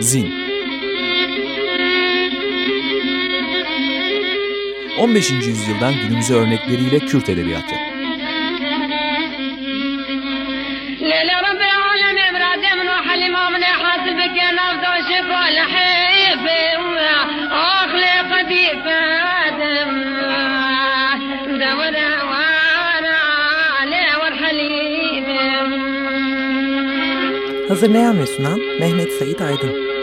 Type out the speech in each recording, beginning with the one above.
Zin 15. yüzyıldan günümüze örnekleriyle Kürt Edebiyatı Hazırlayan ve sunan Mehmet Sait Aydın.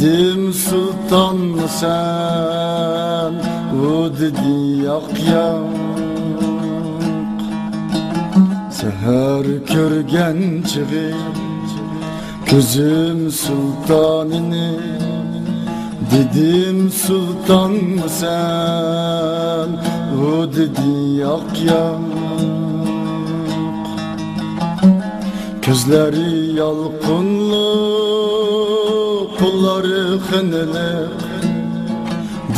Dedim sultan mı sen O dedi yak yak. Seher körgen çığı Gözüm sultanını Dedim sultan mı sen O dedi yak yak. Gözleri yalqınlı, kolları xınılı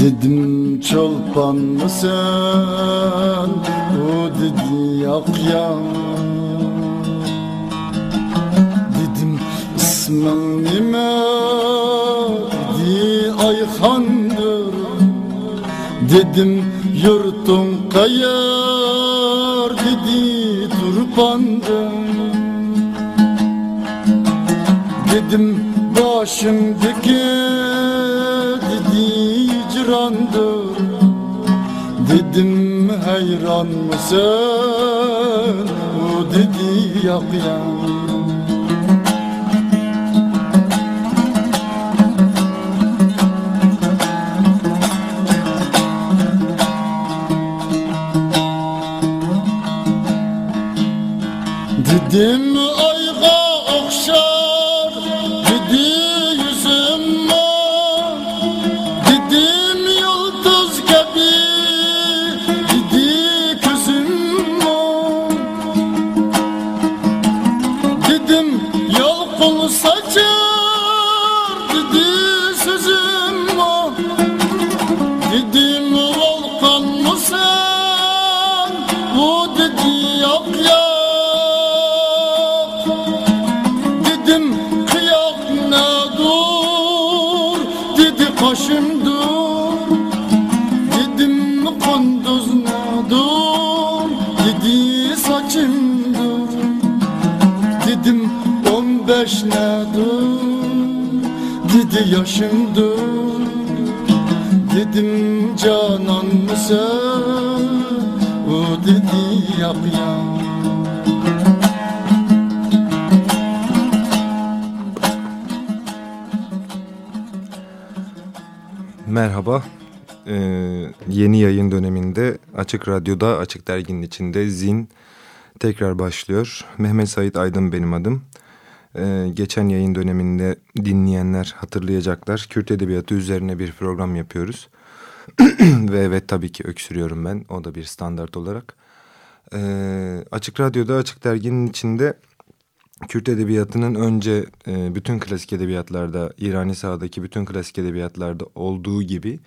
Dedim çolpan mı sen, o dedi yak yan Dedim ismin nime, dedi Ayhan'dır Dedim yurtun kayar, dedi turpandır. Dedim başımdaki dedi cirandır Dedim hayran mısın o dedi yak Dedim dedi yaşımdır Dedim canan mısın O dedi yap ya Merhaba. Ee, yeni yayın döneminde Açık Radyo'da Açık Dergi'nin içinde Zin tekrar başlıyor. Mehmet Sait Aydın benim adım. Ee, geçen yayın döneminde dinleyenler hatırlayacaklar. Kürt Edebiyatı üzerine bir program yapıyoruz. Ve evet tabii ki öksürüyorum ben. O da bir standart olarak. Ee, Açık Radyo'da Açık Dergi'nin içinde Kürt Edebiyatı'nın önce e, bütün klasik edebiyatlarda, İrani sahadaki bütün klasik edebiyatlarda olduğu gibi...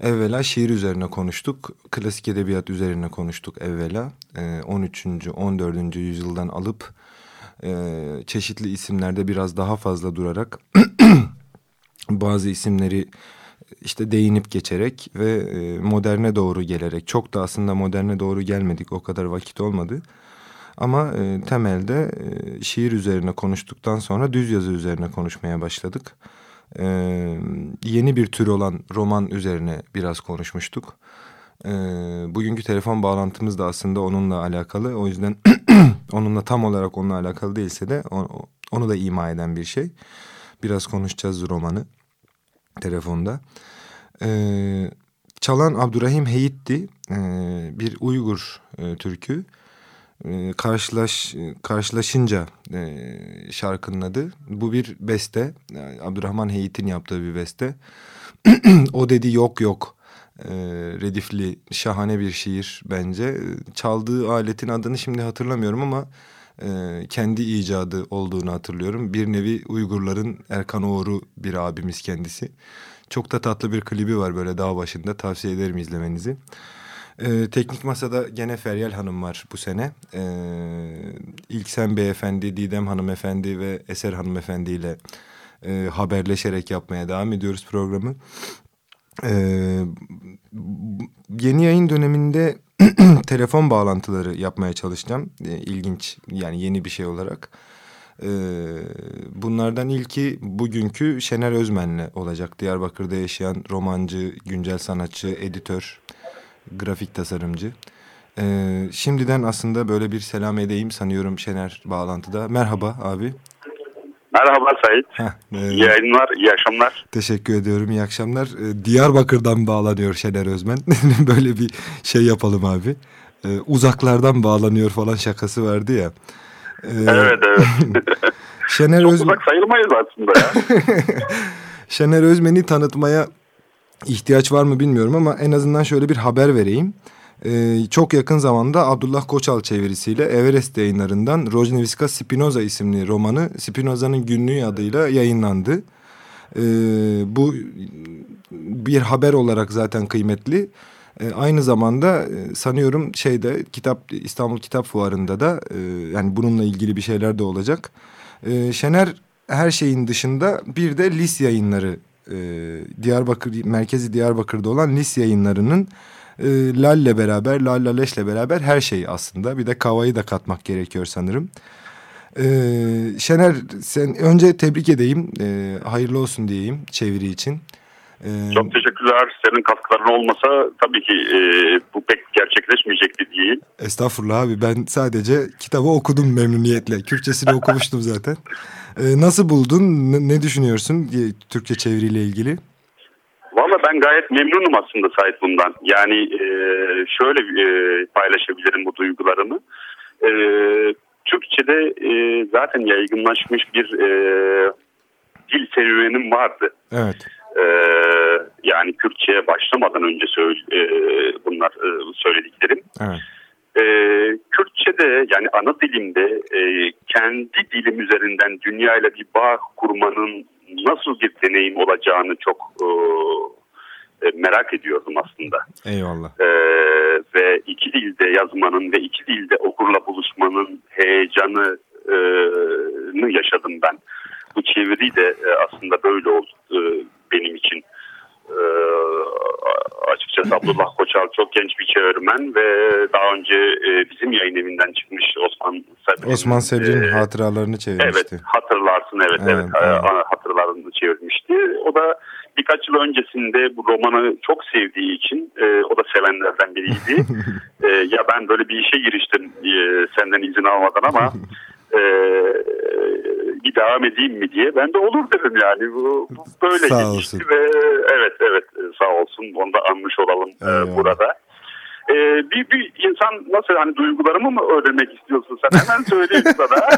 Evvela şiir üzerine konuştuk, klasik edebiyat üzerine konuştuk evvela. Ee, 13. 14. yüzyıldan alıp e, çeşitli isimlerde biraz daha fazla durarak bazı isimleri işte değinip geçerek ve e, moderne doğru gelerek çok da aslında moderne doğru gelmedik o kadar vakit olmadı. Ama e, temelde e, şiir üzerine konuştuktan sonra düz yazı üzerine konuşmaya başladık. E, yeni bir tür olan roman üzerine biraz konuşmuştuk. E, bugünkü telefon bağlantımız da aslında onunla alakalı. O yüzden onunla tam olarak onunla alakalı değilse de onu da ima eden bir şey. Biraz konuşacağız romanı telefonda. Ee, çalan Abdurrahim Heyit'ti. Ee, bir Uygur e, türkü. Ee, karşılaş Karşılaşınca e, şarkının adı. Bu bir beste. Yani Abdurrahman Heyit'in yaptığı bir beste. o dedi yok yok. E, redifli şahane bir şiir bence. Çaldığı aletin adını şimdi hatırlamıyorum ama e, kendi icadı olduğunu hatırlıyorum. Bir nevi Uygurların Erkan Oğur'u bir abimiz kendisi. Çok da tatlı bir klibi var böyle dağ başında tavsiye ederim izlemenizi. Ee, teknik masada gene Feryal Hanım var bu sene. Ee, İlksen Beyefendi, Didem Hanımefendi ve Eser Hanımefendi ile e, haberleşerek yapmaya devam ediyoruz programı. Ee, yeni yayın döneminde telefon bağlantıları yapmaya çalışacağım. Ee, ilginç yani yeni bir şey olarak. Ee, bunlardan ilki bugünkü Şener Özmen'le olacak. Diyarbakır'da yaşayan romancı, güncel sanatçı, editör, grafik tasarımcı. Ee, şimdiden aslında böyle bir selam edeyim sanıyorum Şener bağlantıda. Merhaba abi. Merhaba Sait. Heh, iyi yayınlar, iyi akşamlar. Teşekkür ediyorum, iyi akşamlar. Ee, Diyarbakır'dan bağlanıyor Şener Özmen. Böyle bir şey yapalım abi. Ee, uzaklardan bağlanıyor falan şakası vardı ya. Ee, evet, evet. Şener Çok Özmen... uzak sayılmayız aslında ya. Şener Özmen'i tanıtmaya ihtiyaç var mı bilmiyorum ama en azından şöyle bir haber vereyim e, çok yakın zamanda Abdullah Koçal çevirisiyle Everest yayınlarından Rojneviska Spinoza isimli romanı Spinoza'nın günlüğü adıyla yayınlandı. E, bu bir haber olarak zaten kıymetli. E, aynı zamanda e, sanıyorum şeyde kitap İstanbul Kitap Fuarı'nda da e, yani bununla ilgili bir şeyler de olacak. E, Şener her şeyin dışında bir de Lis yayınları e, Diyarbakır merkezi Diyarbakır'da olan Lis yayınlarının e, Lal'le beraber, Lal Laleş'le beraber her şeyi aslında. Bir de Kava'yı da katmak gerekiyor sanırım. E, Şener sen önce tebrik edeyim. E, hayırlı olsun diyeyim çeviri için. E, Çok teşekkürler. Senin katkıların olmasa tabii ki e, bu pek gerçekleşmeyecekti diyeyim. Estağfurullah abi ben sadece kitabı okudum memnuniyetle. Kürtçesini okumuştum zaten. E, nasıl buldun? Ne, ne düşünüyorsun Türkçe çeviriyle ilgili? Valla ben gayet memnunum aslında sahip bundan. Yani e, şöyle e, paylaşabilirim bu duygularımı. E, Türkçe'de e, zaten yaygınlaşmış bir e, dil serüvenim vardı. Evet. E, yani Kürtçe'ye başlamadan önce söyle, e, bunlar e, söylediklerim. Evet. E, Kürtçe'de yani ana dilimde e, kendi dilim üzerinden dünya ile bir bağ kurmanın nasıl bir deneyim olacağını çok e, e, merak ediyordum aslında. Eyvallah. E, ve iki dilde yazmanın ve iki dilde okurla buluşmanın heyecanını e, yaşadım ben. Bu çeviri de e, aslında böyle oldu e, benim için. E, açıkçası Abdullah Koçal çok genç bir çevirmen ve daha önce e, bizim yayın evinden çıkmış Osman Sabrin. Osman Sabrin e, hatıralarını çevirmişti. Evet hatırlarsın evet evet, evet, evet. hatırlarını çevirmişti. O da birkaç yıl öncesinde bu romanı çok sevdiği için e, o da sevenlerden biriydi. e, ya ben böyle bir işe giriştim e, senden izin almadan ama e, bir devam edeyim mi diye. Ben de olur dedim yani. Bu, bu böyle sağ olsun. ve evet evet sağ olsun onu da anmış olalım e, burada. Ee, bir, bir insan nasıl hani duygularımı mı öğrenmek istiyorsun sen? Hemen söyleyeyim sana.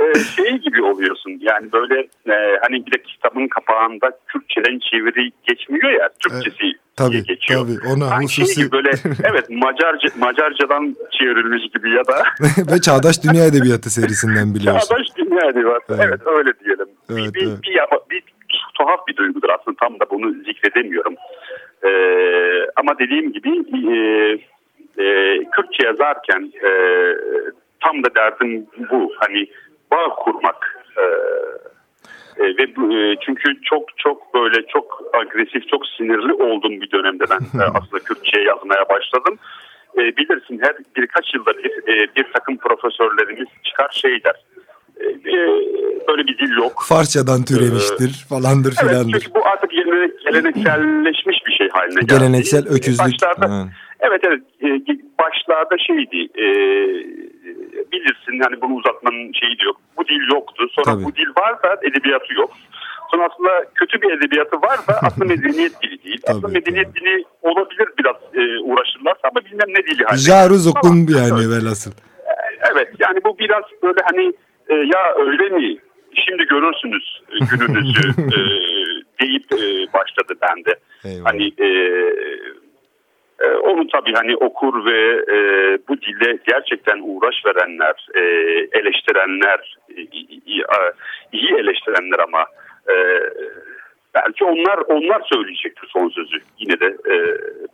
e, şey gibi oluyorsun. Yani böyle e, hani bir de kitabın kapağında Türkçeden çeviri geçmiyor ya. Türkçesi e, tabii, geçiyor. Tabii ona hani hususi... Şey gibi böyle evet Macarca, Macarcadan çevrilmiş gibi ya da. Ve Çağdaş Dünya Edebiyatı serisinden biliyorsun. Çağdaş Dünya Edebiyatı evet, evet öyle diyelim. Evet, bir, evet. Bir, bir, bir, tuhaf bir duygudur aslında tam da bunu zikredemiyorum. Ee, ama dediğim gibi e, e, Kürtçe yazarken e, tam da derdim bu. Hani bağ kurmak. E, e, ve bu, e, çünkü çok çok böyle çok agresif, çok sinirli olduğum bir dönemde ben e, aslında Kürtçe yazmaya başladım. e, bilirsin her birkaç yılda bir, e, bir takım profesörlerimiz çıkar şey der. E, e, böyle bir dil yok. Farsçadan türemiştir ee, falandır evet, filandır. Çünkü bu artık gelenekselleşmiş bir şey haline geldi. Geleneksel öküzlük. Başlarda, evet evet e, başlarda şeydi e, bilirsin hani bunu uzatmanın şeyi de yok. Bu dil yoktu. Sonra Tabii. bu dil varsa edebiyatı yok. Sonra aslında kötü bir edebiyatı var da aslında medeniyet dili değil. Tabii, aslında medeniyet dili olabilir biraz e, uğraşırlarsa ama bilmem ne dili. Hani. Jaruz okun bir yani velhasıl. E, evet yani bu biraz böyle hani e, ya öyle mi? Şimdi görürsünüz gününüzü e, deyip e, başladı bende. Eyvallah. Hani e, e, onu tabii hani okur ve e, bu dile gerçekten uğraş verenler, e, eleştirenler, e, iyi eleştirenler ama e, belki onlar onlar söyleyecektir son sözü. Yine de e,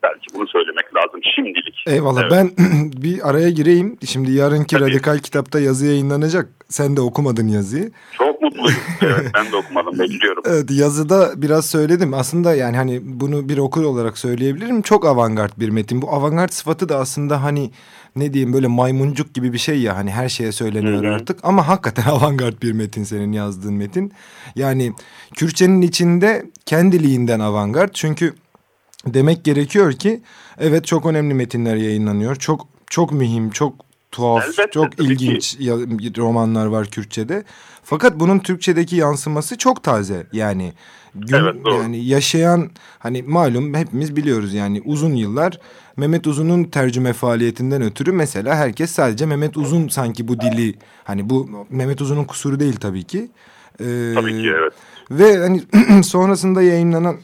belki bunu söylemek lazım şimdilik. Eyvallah evet. ben bir araya gireyim. Şimdi yarınki Tabii. Radikal kitapta yazı yayınlanacak. Sen de okumadın yazıyı. Çok mutluyum. evet ben de okumadım bekliyorum. Evet yazıda biraz söyledim. Aslında yani hani bunu bir okur olarak söyleyebilirim. Çok avantgard bir metin. Bu avantgard sıfatı da aslında hani ne diyeyim böyle maymuncuk gibi bir şey ya hani her şeye söyleniyor Hı -hı. artık ama hakikaten avantgard bir metin senin yazdığın metin. Yani Kürtçenin içinde kendiliğinden avantgard çünkü demek gerekiyor ki evet çok önemli metinler yayınlanıyor. Çok çok mühim, çok tuhaf, Elbette, çok ilginç ki. romanlar var Kürtçe'de. Fakat bunun Türkçedeki yansıması çok taze. Yani gün, evet, yani yaşayan hani malum hepimiz biliyoruz yani uzun yıllar Mehmet Uzun'un tercüme faaliyetinden ötürü mesela herkes sadece Mehmet Uzun sanki bu dili hani bu Mehmet Uzun'un kusuru değil tabii ki. Ee, tabii ki evet. Ve hani sonrasında yayınlanan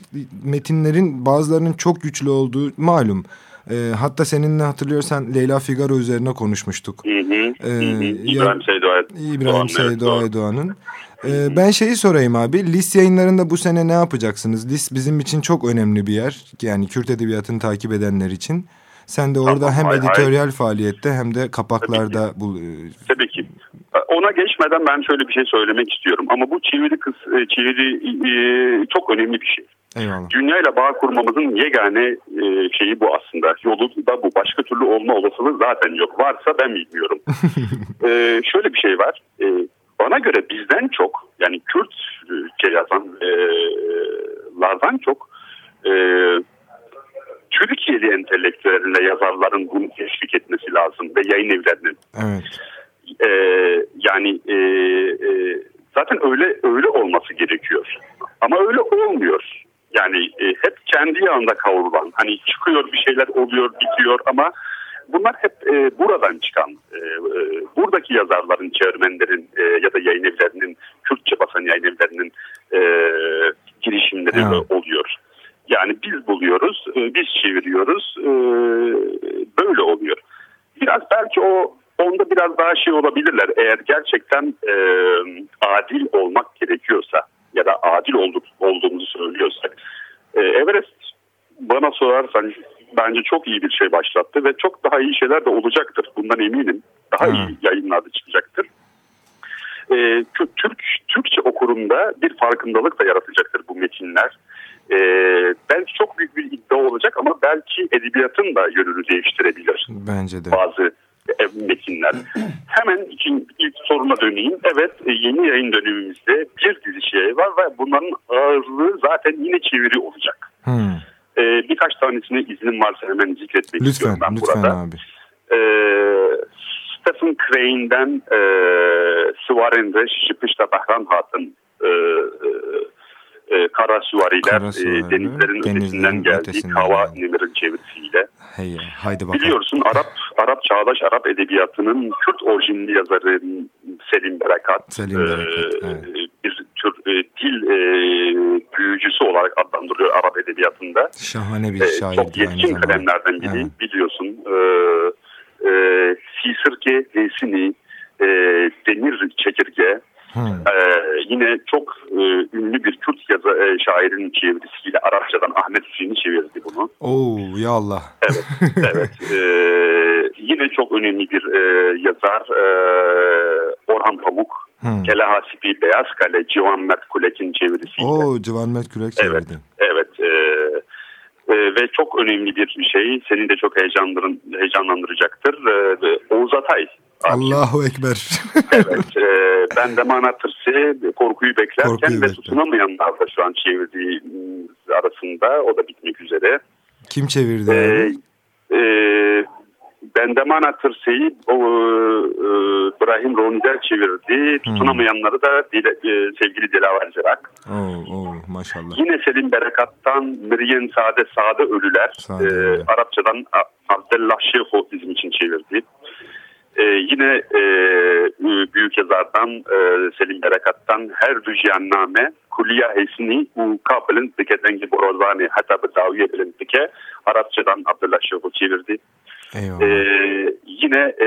metinlerin bazılarının çok güçlü olduğu malum. E, hatta seninle hatırlıyorsan Leyla Figaro üzerine konuşmuştuk. Hı hı, hı. İbrahim Seydoğan. İbrahim Seydoğan Doğan'ın. Ee, ben şeyi sorayım abi. Lis yayınlarında bu sene ne yapacaksınız? Lis bizim için çok önemli bir yer. Yani Kürt Edebiyatı'nı takip edenler için. Sen de orada tamam, hem hay, editoryal hay. faaliyette hem de kapaklarda... Tabii ki. Bu... E, Tabii ki. Ona geçmeden ben şöyle bir şey söylemek istiyorum. Ama bu çeviri kız, e, çeviri e, çok önemli bir şey. Eyvallah. Dünyayla bağ kurmamızın yegane şeyi bu aslında. Yolu da bu. Başka türlü olma olasılığı zaten yok. Varsa ben bilmiyorum. şöyle bir şey var. Bana göre bizden çok yani Kürtçe yazanlardan çok Türkiye'li entelektüellerle yazarların bunu teşvik etmesi lazım ve yayın evlerinin. Evet. E, yani e, e, zaten öyle öyle olması gerekiyor. Ama öyle olmuyor. Yani e, hep kendi yanında kavrulan, hani çıkıyor bir şeyler oluyor, bitiyor ama bunlar hep e, buradan çıkan, e, e, buradaki yazarların, çevirmenlerin e, ya da yayın evlerinin, Kürtçe basan yayın evlerinin e, girişimleri evet. oluyor. Yani biz buluyoruz, e, biz çeviriyoruz, e, böyle oluyor. Biraz belki o onda biraz daha şey olabilirler. Eğer gerçekten e, adil olmak gerekiyorsa ya da adil olduk, olduğumuzu söylüyorsak. E, Everest bana sorarsan bence çok iyi bir şey başlattı ve çok daha iyi şeyler de olacaktır. Bundan eminim. Daha hmm. iyi yayınlarda çıkacaktır. E, Türk Türkçe okurunda bir farkındalık da yaratacaktır bu metinler. E, belki çok büyük bir iddia olacak ama belki edebiyatın da yönünü değiştirebilir. Bence de. Bazı metinler. Hemen için ilk soruna döneyim. Evet e, yeni yayın dönemimizde bir dizi şey var ve bunların ağırlığı zaten yine çeviri olacak. Hmm. Ee, birkaç tanesine iznim varsa hemen zikretmek lütfen, istiyorum ben lütfen burada. Abi. Ee, Stephen Crane'den e, Sıvarende Şıpışta Bahran Hatın e, e, kara süvariler kara süvari, e, denizlerin, denizlerin ötesinden geldiği Kava Nemir'in çevirisiyle. Hey, haydi bakalım. Biliyorsun Arap Arap çağdaş Arap edebiyatının Kürt orijinli yazarı Selim Berekat, Selim Berekat e, evet. Tür e, e, büyücüsü olarak adlandırılıyor Arap edebiyatında. Şahane bir e, şair. Çok yetkin kalemlerden biri evet. biliyorsun. E, e, Sisirge Desini, e, Demir Çekirge, Hmm. Ee, yine çok e, ünlü bir Kürt yazı, e, şairin çevirisiyle Arapçadan Ahmet Hüseyin'i çevirdi bunu. Oo ya Allah. Evet, evet. Ee, yine çok önemli bir e, yazar e, Orhan Pamuk. Hmm. Kele Hasipi Beyaz Kale Civan Mert Kulek'in çevirisiyle. Oo Civan Mert Kulek çevirdi. Evet, evet. E, e, ve çok önemli bir şey seni de çok heyecanlandıracaktır. E, Oğuz Atay. Allahu Ekber. evet. E, ben de Manatırsı korkuyu beklerken korkuyu ve bekler. tutunamayanlar da şu an çevirdiği arasında. O da bitmek üzere. Kim çevirdi? Ee, e, Bendemana Tırsı'yı o, e, İbrahim Ronider çevirdi. Hmm. Tutunamayanları da dile, e, sevgili Dilaver Cerak. Oh, oh, maşallah. Yine Selim Berekat'tan Miryen Sade Sade Ölüler. Sade. E, Arapçadan Abdullah Şeyho bizim için çevirdi. Ee, yine e, büyük yazardan e, Selim Berekat'tan her düjyanname kuliya hesni u kapılın diketengi borozani hatta bir daviye bilin dike Arapçadan Abdullah Şeyho çevirdi. Ee, yine e,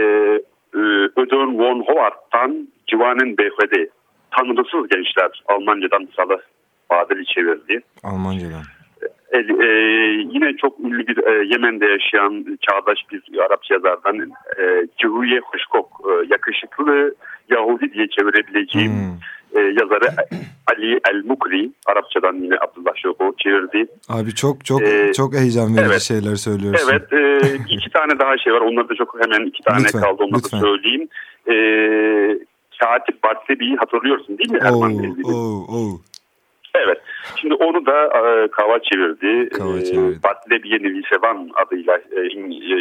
e, Ödön von Howard'tan Civan'ın Beyhede Tanrısız Gençler Almancadan Salı Badeli çevirdi. Almancadan. E, e, yine çok ünlü bir e, Yemen'de yaşayan çağdaş bir Arapça yazardan e, Cihuye Hoşkok e, yakışıklı Yahudi diye çevirebileceğim hmm e, yazarı Ali El Mukri Arapçadan yine Abdullah Şoko çevirdi. Abi çok çok ee, çok heyecan verici evet, şeyler söylüyorsun. Evet e, iki tane daha şey var onları da çok hemen iki tane lütfen, kaldı onları lütfen. da söyleyeyim. E, Katip Bartlebi'yi hatırlıyorsun değil mi Erman oh, oh, oh. Evet. Şimdi onu da e, Kava çevirdi. Kava çevirdi. E, Bartlebi'ye Nevi Sevan adıyla e,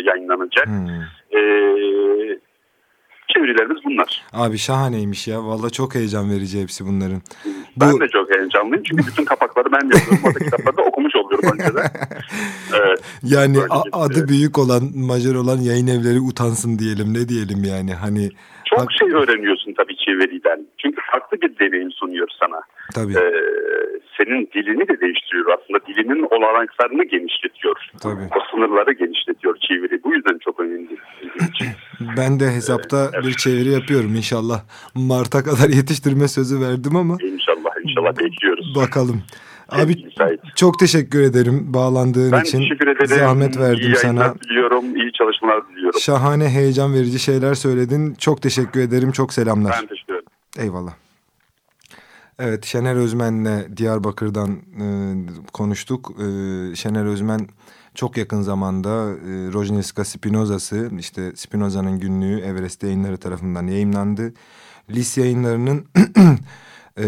yayınlanacak. Hmm. E, çevirilerimiz bunlar. Abi şahaneymiş ya. Valla çok heyecan verici hepsi bunların. Ben Bu... de çok heyecanlıyım çünkü bütün kapakları ben yazıyorum. Orada kitapları da okumuş oluyorum önceden. Evet. Yani adı büyük olan, majör olan yayın evleri utansın diyelim. Ne diyelim yani hani. Çok şey öğreniyorsun tabii çeviriden. Çünkü farklı bir deneyim sunuyor sana. Tabii. Ee, senin dilini de değiştiriyor aslında. Dilinin olanaklarını genişletiyor. Tabii. O sınırları genişletiyor çeviri. Bu yüzden çok önemli. ben de hesapta evet. bir çeviri yapıyorum inşallah. Mart'a kadar yetiştirme sözü verdim ama. İnşallah inşallah bekliyoruz. Bakalım. Abi çok teşekkür ederim bağlandığın ben için. Ben teşekkür ederim. Zahmet verdim iyi sana. diliyorum. İyi çalışmalar diliyorum. Şahane heyecan verici şeyler söyledin. Çok teşekkür ederim. Çok selamlar. Ben teşekkür ederim. Eyvallah. Evet Şener Özmen'le Diyarbakır'dan e, konuştuk. E, Şener Özmen çok yakın zamanda e, Rojniska Spinoza'sı işte Spinoza'nın günlüğü Everest yayınları tarafından yayınlandı. Lis yayınlarının e,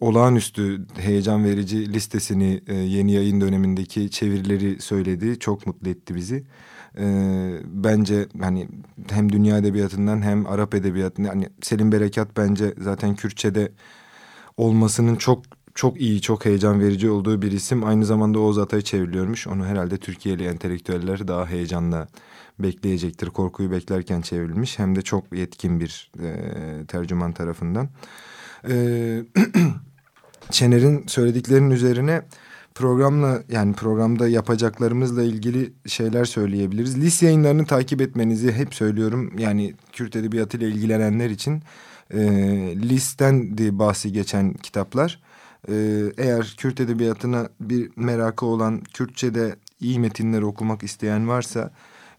olağanüstü heyecan verici listesini e, yeni yayın dönemindeki çevirileri söyledi. Çok mutlu etti bizi. E, bence hani hem dünya edebiyatından hem Arap edebiyatından hani Selim Berekat bence zaten Kürtçe'de olmasının çok çok iyi, çok heyecan verici olduğu bir isim. Aynı zamanda Oğuz Atay çevriliyormuş. Onu herhalde Türkiye'li entelektüeller daha heyecanla bekleyecektir. Korkuyu beklerken çevrilmiş. Hem de çok yetkin bir e, tercüman tarafından. Çener'in söylediklerinin üzerine programla yani programda yapacaklarımızla ilgili şeyler söyleyebiliriz. Lis yayınlarını takip etmenizi hep söylüyorum. Yani Kürt Edebiyatı ile ilgilenenler için e, Lis'ten de bahsi geçen kitaplar. E, eğer Kürt Edebiyatı'na bir merakı olan Kürtçe'de iyi metinleri okumak isteyen varsa...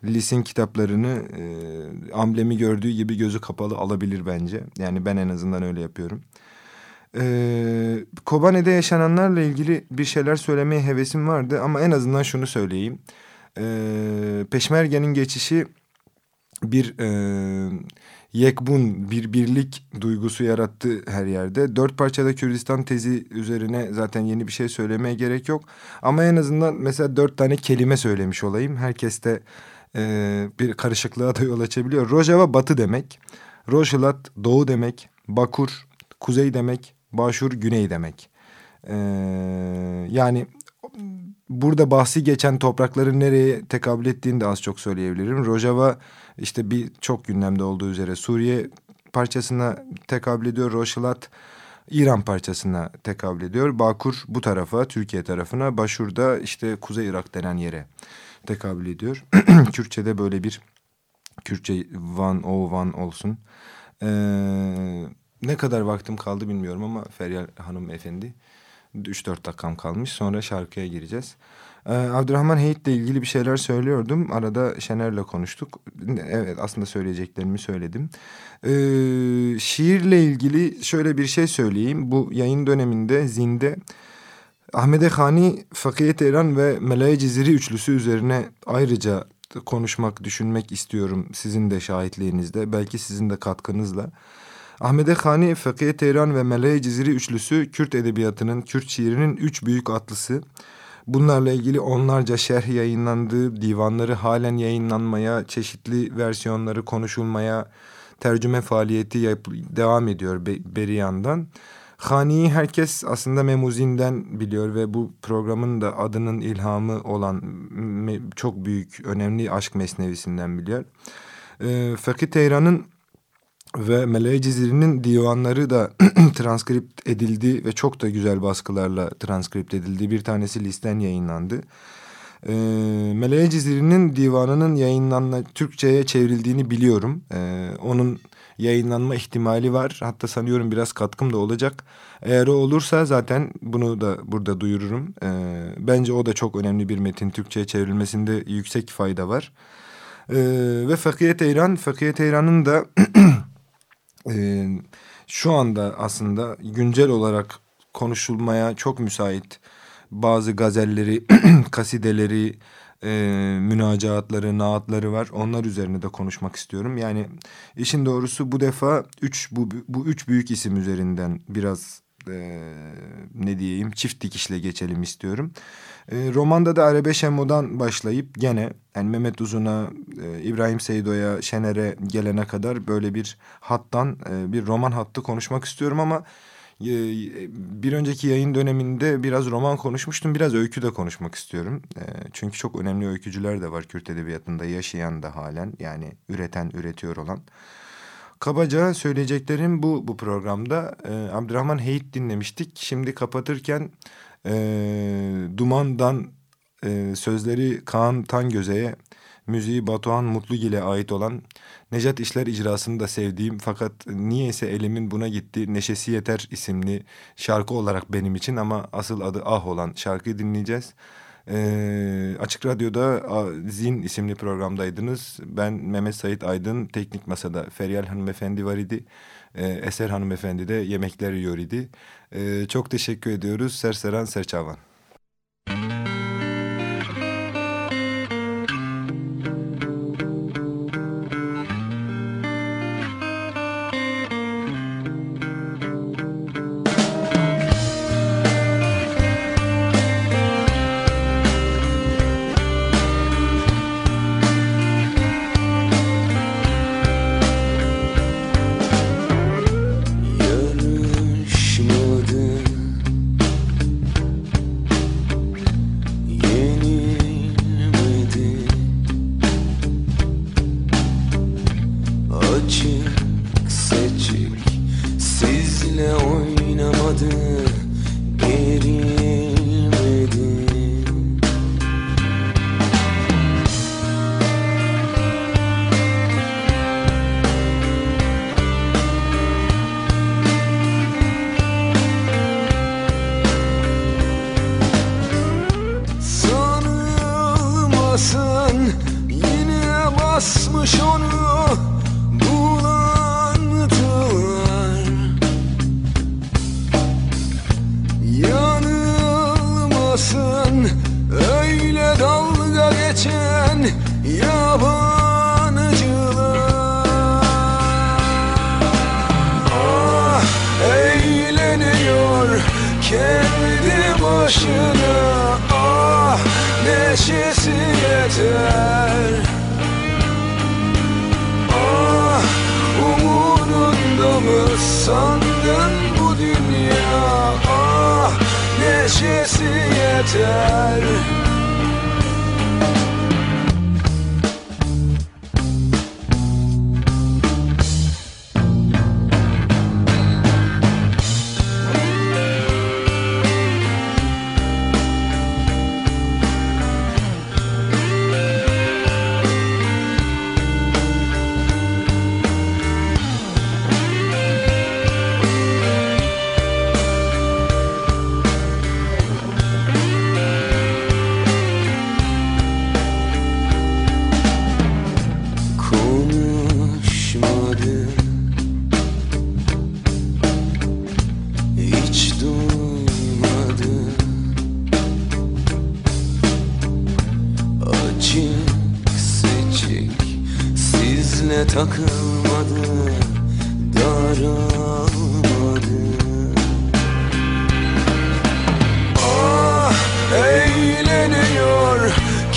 Lis'in kitaplarını e, amblemi gördüğü gibi gözü kapalı alabilir bence. Yani ben en azından öyle yapıyorum. E, Kobane'de yaşananlarla ilgili bir şeyler söylemeye hevesim vardı ama en azından şunu söyleyeyim. E, Peşmerge'nin geçişi bir e, yekbun, bir birlik duygusu yarattı her yerde. Dört parçada Kürdistan tezi üzerine zaten yeni bir şey söylemeye gerek yok. Ama en azından mesela dört tane kelime söylemiş olayım. Herkes de e, bir karışıklığa da yol açabiliyor. Rojava batı demek. Rojhilat doğu demek. Bakur kuzey demek. Başur güney demek. E, yani burada bahsi geçen toprakların nereye tekabül ettiğini de az çok söyleyebilirim. Rojava işte bir çok gündemde olduğu üzere Suriye parçasına tekabül ediyor. Rojhilat İran parçasına tekabül ediyor. Bakur bu tarafa, Türkiye tarafına. Başur da işte Kuzey Irak denen yere tekabül ediyor. Kürtçe'de böyle bir Kürtçe van o van olsun. Ee, ne kadar vaktim kaldı bilmiyorum ama Feryal Hanım Efendi 3-4 dakikam kalmış. Sonra şarkıya gireceğiz. Ee, Abdurrahman Heyit'le ilgili bir şeyler söylüyordum. Arada Şener'le konuştuk. Evet aslında söyleyeceklerimi söyledim. Ee, şiirle ilgili şöyle bir şey söyleyeyim. Bu yayın döneminde Zinde Ahmede Hani, Fakiye Teheran ve Melaye Ciziri üçlüsü üzerine ayrıca konuşmak, düşünmek istiyorum sizin de şahitliğinizde. Belki sizin de katkınızla. Ahmede Hani, Fakiye Teheran ve Melaye Ciziri üçlüsü Kürt edebiyatının, Kürt şiirinin üç büyük atlısı. Bunlarla ilgili onlarca şerh yayınlandı, divanları halen yayınlanmaya, çeşitli versiyonları konuşulmaya, tercüme faaliyeti yap devam ediyor beri yandan. Hani'yi herkes aslında Memuzin'den biliyor ve bu programın da adının ilhamı olan çok büyük, önemli aşk mesnevisinden biliyor. E, Fakir Teyran'ın ve Meleğe Ciziri'nin divanları da transkript edildi ve çok da güzel baskılarla transkript edildi. Bir tanesi listen yayınlandı. E, Meleğe Ciziri'nin divanının yayınlanma Türkçe'ye çevrildiğini biliyorum. E, onun yayınlanma ihtimali var. Hatta sanıyorum biraz katkım da olacak. Eğer o olursa zaten bunu da burada duyururum. E, bence o da çok önemli bir metin. Türkçe'ye çevrilmesinde yüksek fayda var. E, ve Fakiyet Eyran, Fakiyet Eyran'ın da e, şu anda aslında güncel olarak konuşulmaya çok müsait bazı gazelleri, kasideleri, e, münacaatları, naatları var. Onlar üzerine de konuşmak istiyorum. Yani işin doğrusu bu defa üç, bu, bu üç büyük isim üzerinden biraz e, ne diyeyim çift dikişle geçelim istiyorum. E, romanda da Arabe Şemmo'dan başlayıp gene yani Mehmet Uzun'a, e, İbrahim Seydo'ya, Şener'e gelene kadar böyle bir hattan e, bir roman hattı konuşmak istiyorum ama bir önceki yayın döneminde biraz roman konuşmuştum. Biraz öykü de konuşmak istiyorum. E, çünkü çok önemli öykücüler de var Kürt Edebiyatı'nda yaşayan da halen yani üreten, üretiyor olan. Kabaca söyleyeceklerim bu bu programda. E, Abdurrahman Heyit dinlemiştik. Şimdi kapatırken Duman'dan sözleri Kaan Tangöze'ye, müziği Batuhan Mutlugil'e ait olan Necat İşler icrasını da sevdiğim fakat niyeyse elimin buna gitti Neşesi Yeter isimli şarkı olarak benim için ama asıl adı Ah olan şarkıyı dinleyeceğiz. Ee, Açık Radyo'da Zin isimli programdaydınız. Ben Mehmet Sait Aydın Teknik Masa'da Feryal Hanımefendi var idi. Ee, Eser Hanımefendi de yemekler yiyor idi. Ee, çok teşekkür ediyoruz. Serseran Serçavan. Eline basmış onu bulantılar. Yanılmasın öyle dalga geçen yabancılar. Ah eğleniyor kendi başına. Ah neşesi yeter. pattern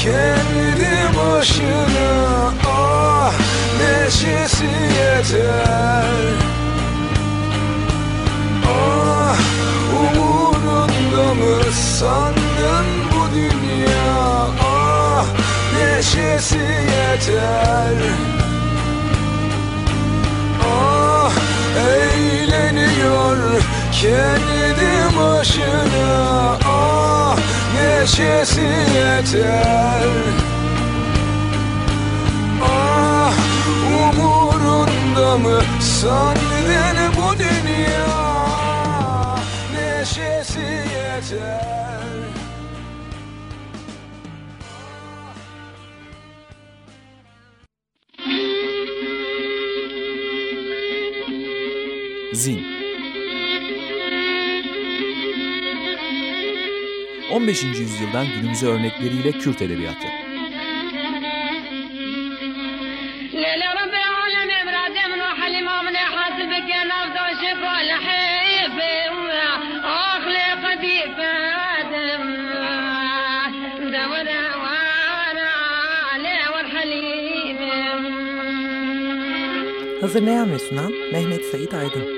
Kendi başına Ah neşesi yeter. Ah umurunda mı sandın bu dünya? Ah neşesi yeter. Ah eğleniyor kendi başına neşesi yeter. Ah umurunda mı? Sandın bu dünya. Neşesi yeter. Zin 15. yüzyıldan günümüze örnekleriyle Kürt edebiyatı. Hazırlayan ve sunan Mehmet Said Aydın.